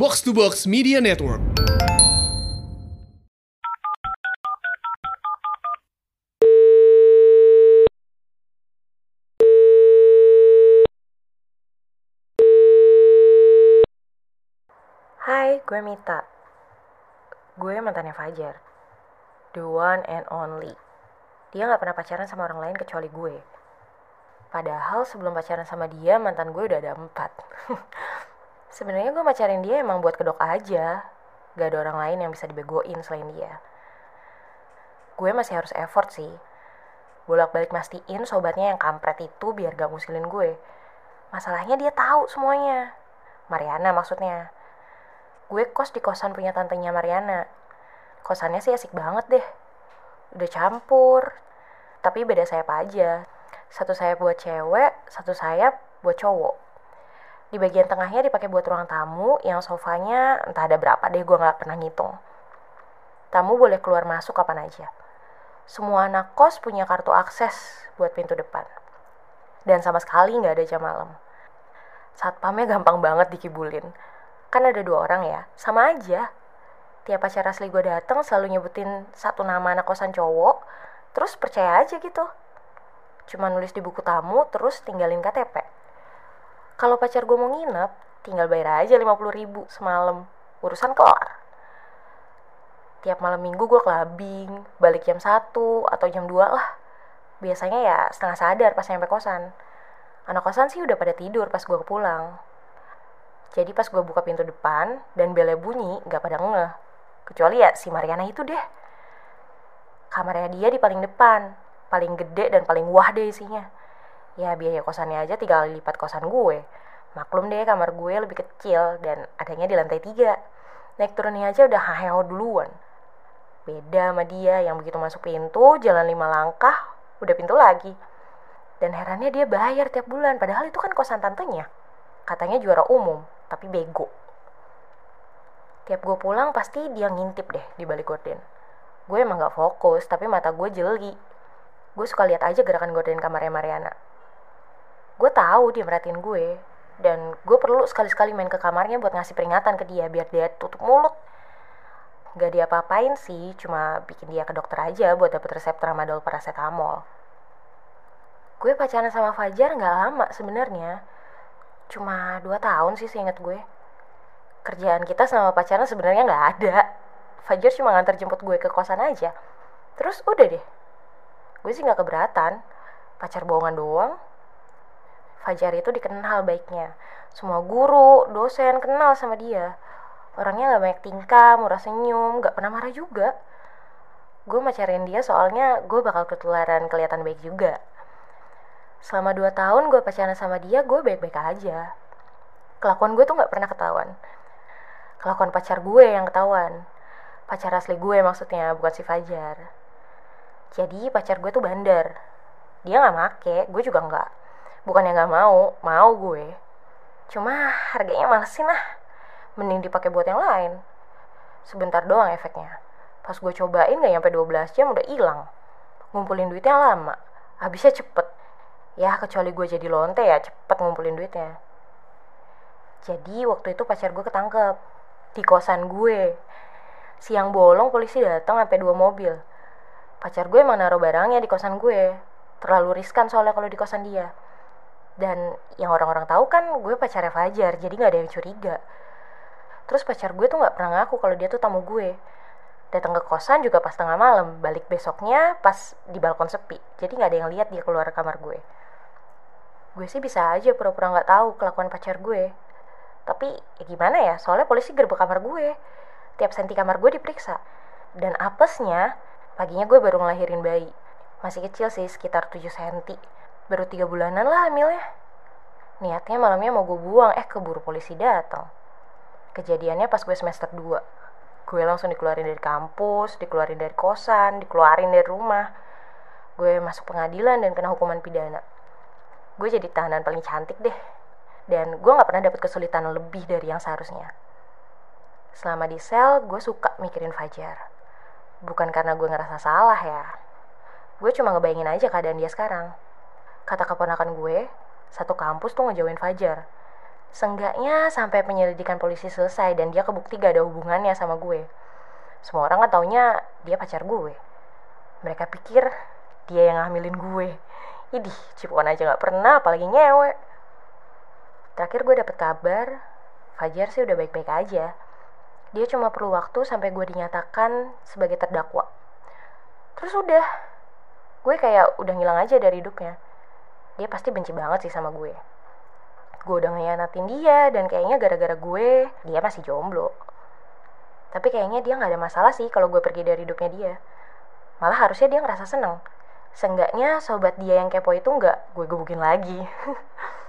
Box to Box Media Network. Hai, gue Mita. Gue mantannya Fajar. The one and only. Dia gak pernah pacaran sama orang lain kecuali gue. Padahal sebelum pacaran sama dia, mantan gue udah ada empat. Sebenarnya gue pacarin dia emang buat kedok aja. Gak ada orang lain yang bisa dibegoin selain dia. Gue masih harus effort sih. Bolak-balik mastiin sobatnya yang kampret itu biar gak ngusilin gue. Masalahnya dia tahu semuanya. Mariana maksudnya. Gue kos di kosan punya tantenya Mariana. Kosannya sih asik banget deh. Udah campur. Tapi beda sayap aja. Satu sayap buat cewek, satu sayap buat cowok. Di bagian tengahnya dipakai buat ruang tamu, yang sofanya entah ada berapa deh gue gak pernah ngitung. Tamu boleh keluar masuk kapan aja. Semua anak kos punya kartu akses buat pintu depan. Dan sama sekali nggak ada jam malam. Satpamnya gampang banget dikibulin. Kan ada dua orang ya, sama aja. Tiap acara asli gue dateng selalu nyebutin satu nama anak kosan cowok, terus percaya aja gitu. Cuma nulis di buku tamu, terus tinggalin KTP. Kalau pacar gue mau nginep, tinggal bayar aja 50 ribu semalam. Urusan kelar. Tiap malam minggu gue kelabing, balik jam 1 atau jam 2 lah. Biasanya ya setengah sadar pas nyampe kosan. Anak kosan sih udah pada tidur pas gue pulang. Jadi pas gue buka pintu depan dan belnya bunyi, gak pada ngeh. Kecuali ya si Mariana itu deh. Kamarnya dia di paling depan, paling gede dan paling wah deh isinya. Ya biaya kosannya aja tiga kali lipat kosan gue. Maklum deh kamar gue lebih kecil dan adanya di lantai tiga. Naik turunnya aja udah haheo duluan. Beda sama dia yang begitu masuk pintu, jalan lima langkah, udah pintu lagi. Dan herannya dia bayar tiap bulan, padahal itu kan kosan tantenya. Katanya juara umum, tapi bego. Tiap gue pulang pasti dia ngintip deh di balik gorden. Gue emang gak fokus, tapi mata gue jeli. Gue suka lihat aja gerakan gorden kamarnya Mariana. Gue tahu dia merhatiin gue, dan gue perlu sekali-sekali main ke kamarnya buat ngasih peringatan ke dia biar dia tutup mulut. Gak dia apa-apain sih, cuma bikin dia ke dokter aja buat dapet resep tramadol paracetamol. Gue pacaran sama Fajar gak lama sebenarnya, cuma 2 tahun sih seingat gue. Kerjaan kita sama pacaran sebenarnya nggak ada. Fajar cuma nganter jemput gue ke kosan aja. Terus udah deh. Gue sih nggak keberatan. Pacar bohongan doang. Fajar itu dikenal baiknya. Semua guru, dosen kenal sama dia. Orangnya gak banyak tingkah, murah senyum, gak pernah marah juga. Gue macarin dia soalnya gue bakal ketularan kelihatan baik juga. Selama 2 tahun gue pacaran sama dia, gue baik-baik aja. Kelakuan gue tuh gak pernah ketahuan. Kelakuan pacar gue yang ketahuan. Pacar asli gue maksudnya, bukan si Fajar. Jadi pacar gue tuh bandar. Dia gak make, gue juga gak. Bukan yang gak mau, mau gue. Cuma harganya malesin lah. Mending dipakai buat yang lain. Sebentar doang efeknya. Pas gue cobain gak nyampe 12 jam udah hilang. Ngumpulin duitnya lama. Habisnya cepet. Ya kecuali gue jadi lonte ya cepet ngumpulin duitnya. Jadi waktu itu pacar gue ketangkep. Di kosan gue. Siang bolong polisi datang sampai dua mobil. Pacar gue emang naruh barangnya di kosan gue. Terlalu riskan soalnya kalau di kosan dia dan yang orang-orang tahu kan gue pacarnya Fajar jadi nggak ada yang curiga. Terus pacar gue tuh nggak pernah ngaku kalau dia tuh tamu gue. Datang ke kosan juga pas tengah malam balik besoknya pas di balkon sepi. Jadi nggak ada yang lihat dia keluar kamar gue. Gue sih bisa aja pura-pura nggak tahu kelakuan pacar gue. Tapi ya gimana ya soalnya polisi gerbek kamar gue. Tiap senti kamar gue diperiksa. Dan apesnya paginya gue baru ngelahirin bayi. Masih kecil sih sekitar 7 senti baru tiga bulanan lah hamilnya. Niatnya malamnya mau gue buang, eh keburu polisi datang. Kejadiannya pas gue semester 2. Gue langsung dikeluarin dari kampus, dikeluarin dari kosan, dikeluarin dari rumah. Gue masuk pengadilan dan kena hukuman pidana. Gue jadi tahanan paling cantik deh. Dan gue gak pernah dapet kesulitan lebih dari yang seharusnya. Selama di sel, gue suka mikirin Fajar. Bukan karena gue ngerasa salah ya. Gue cuma ngebayangin aja keadaan dia sekarang kata keponakan gue, satu kampus tuh ngejauhin Fajar. Seenggaknya sampai penyelidikan polisi selesai dan dia kebukti gak ada hubungannya sama gue. Semua orang kan taunya dia pacar gue. Mereka pikir dia yang ngambilin gue. Idih, cipuan aja gak pernah, apalagi ngewe. Terakhir gue dapet kabar, Fajar sih udah baik-baik aja. Dia cuma perlu waktu sampai gue dinyatakan sebagai terdakwa. Terus udah, gue kayak udah ngilang aja dari hidupnya. Dia pasti benci banget sih sama gue. Gue udah ngehianatin dia dan kayaknya gara-gara gue dia masih jomblo. Tapi kayaknya dia nggak ada masalah sih kalau gue pergi dari hidupnya dia. Malah harusnya dia ngerasa seneng. Seenggaknya sobat dia yang kepo itu nggak gue gebukin lagi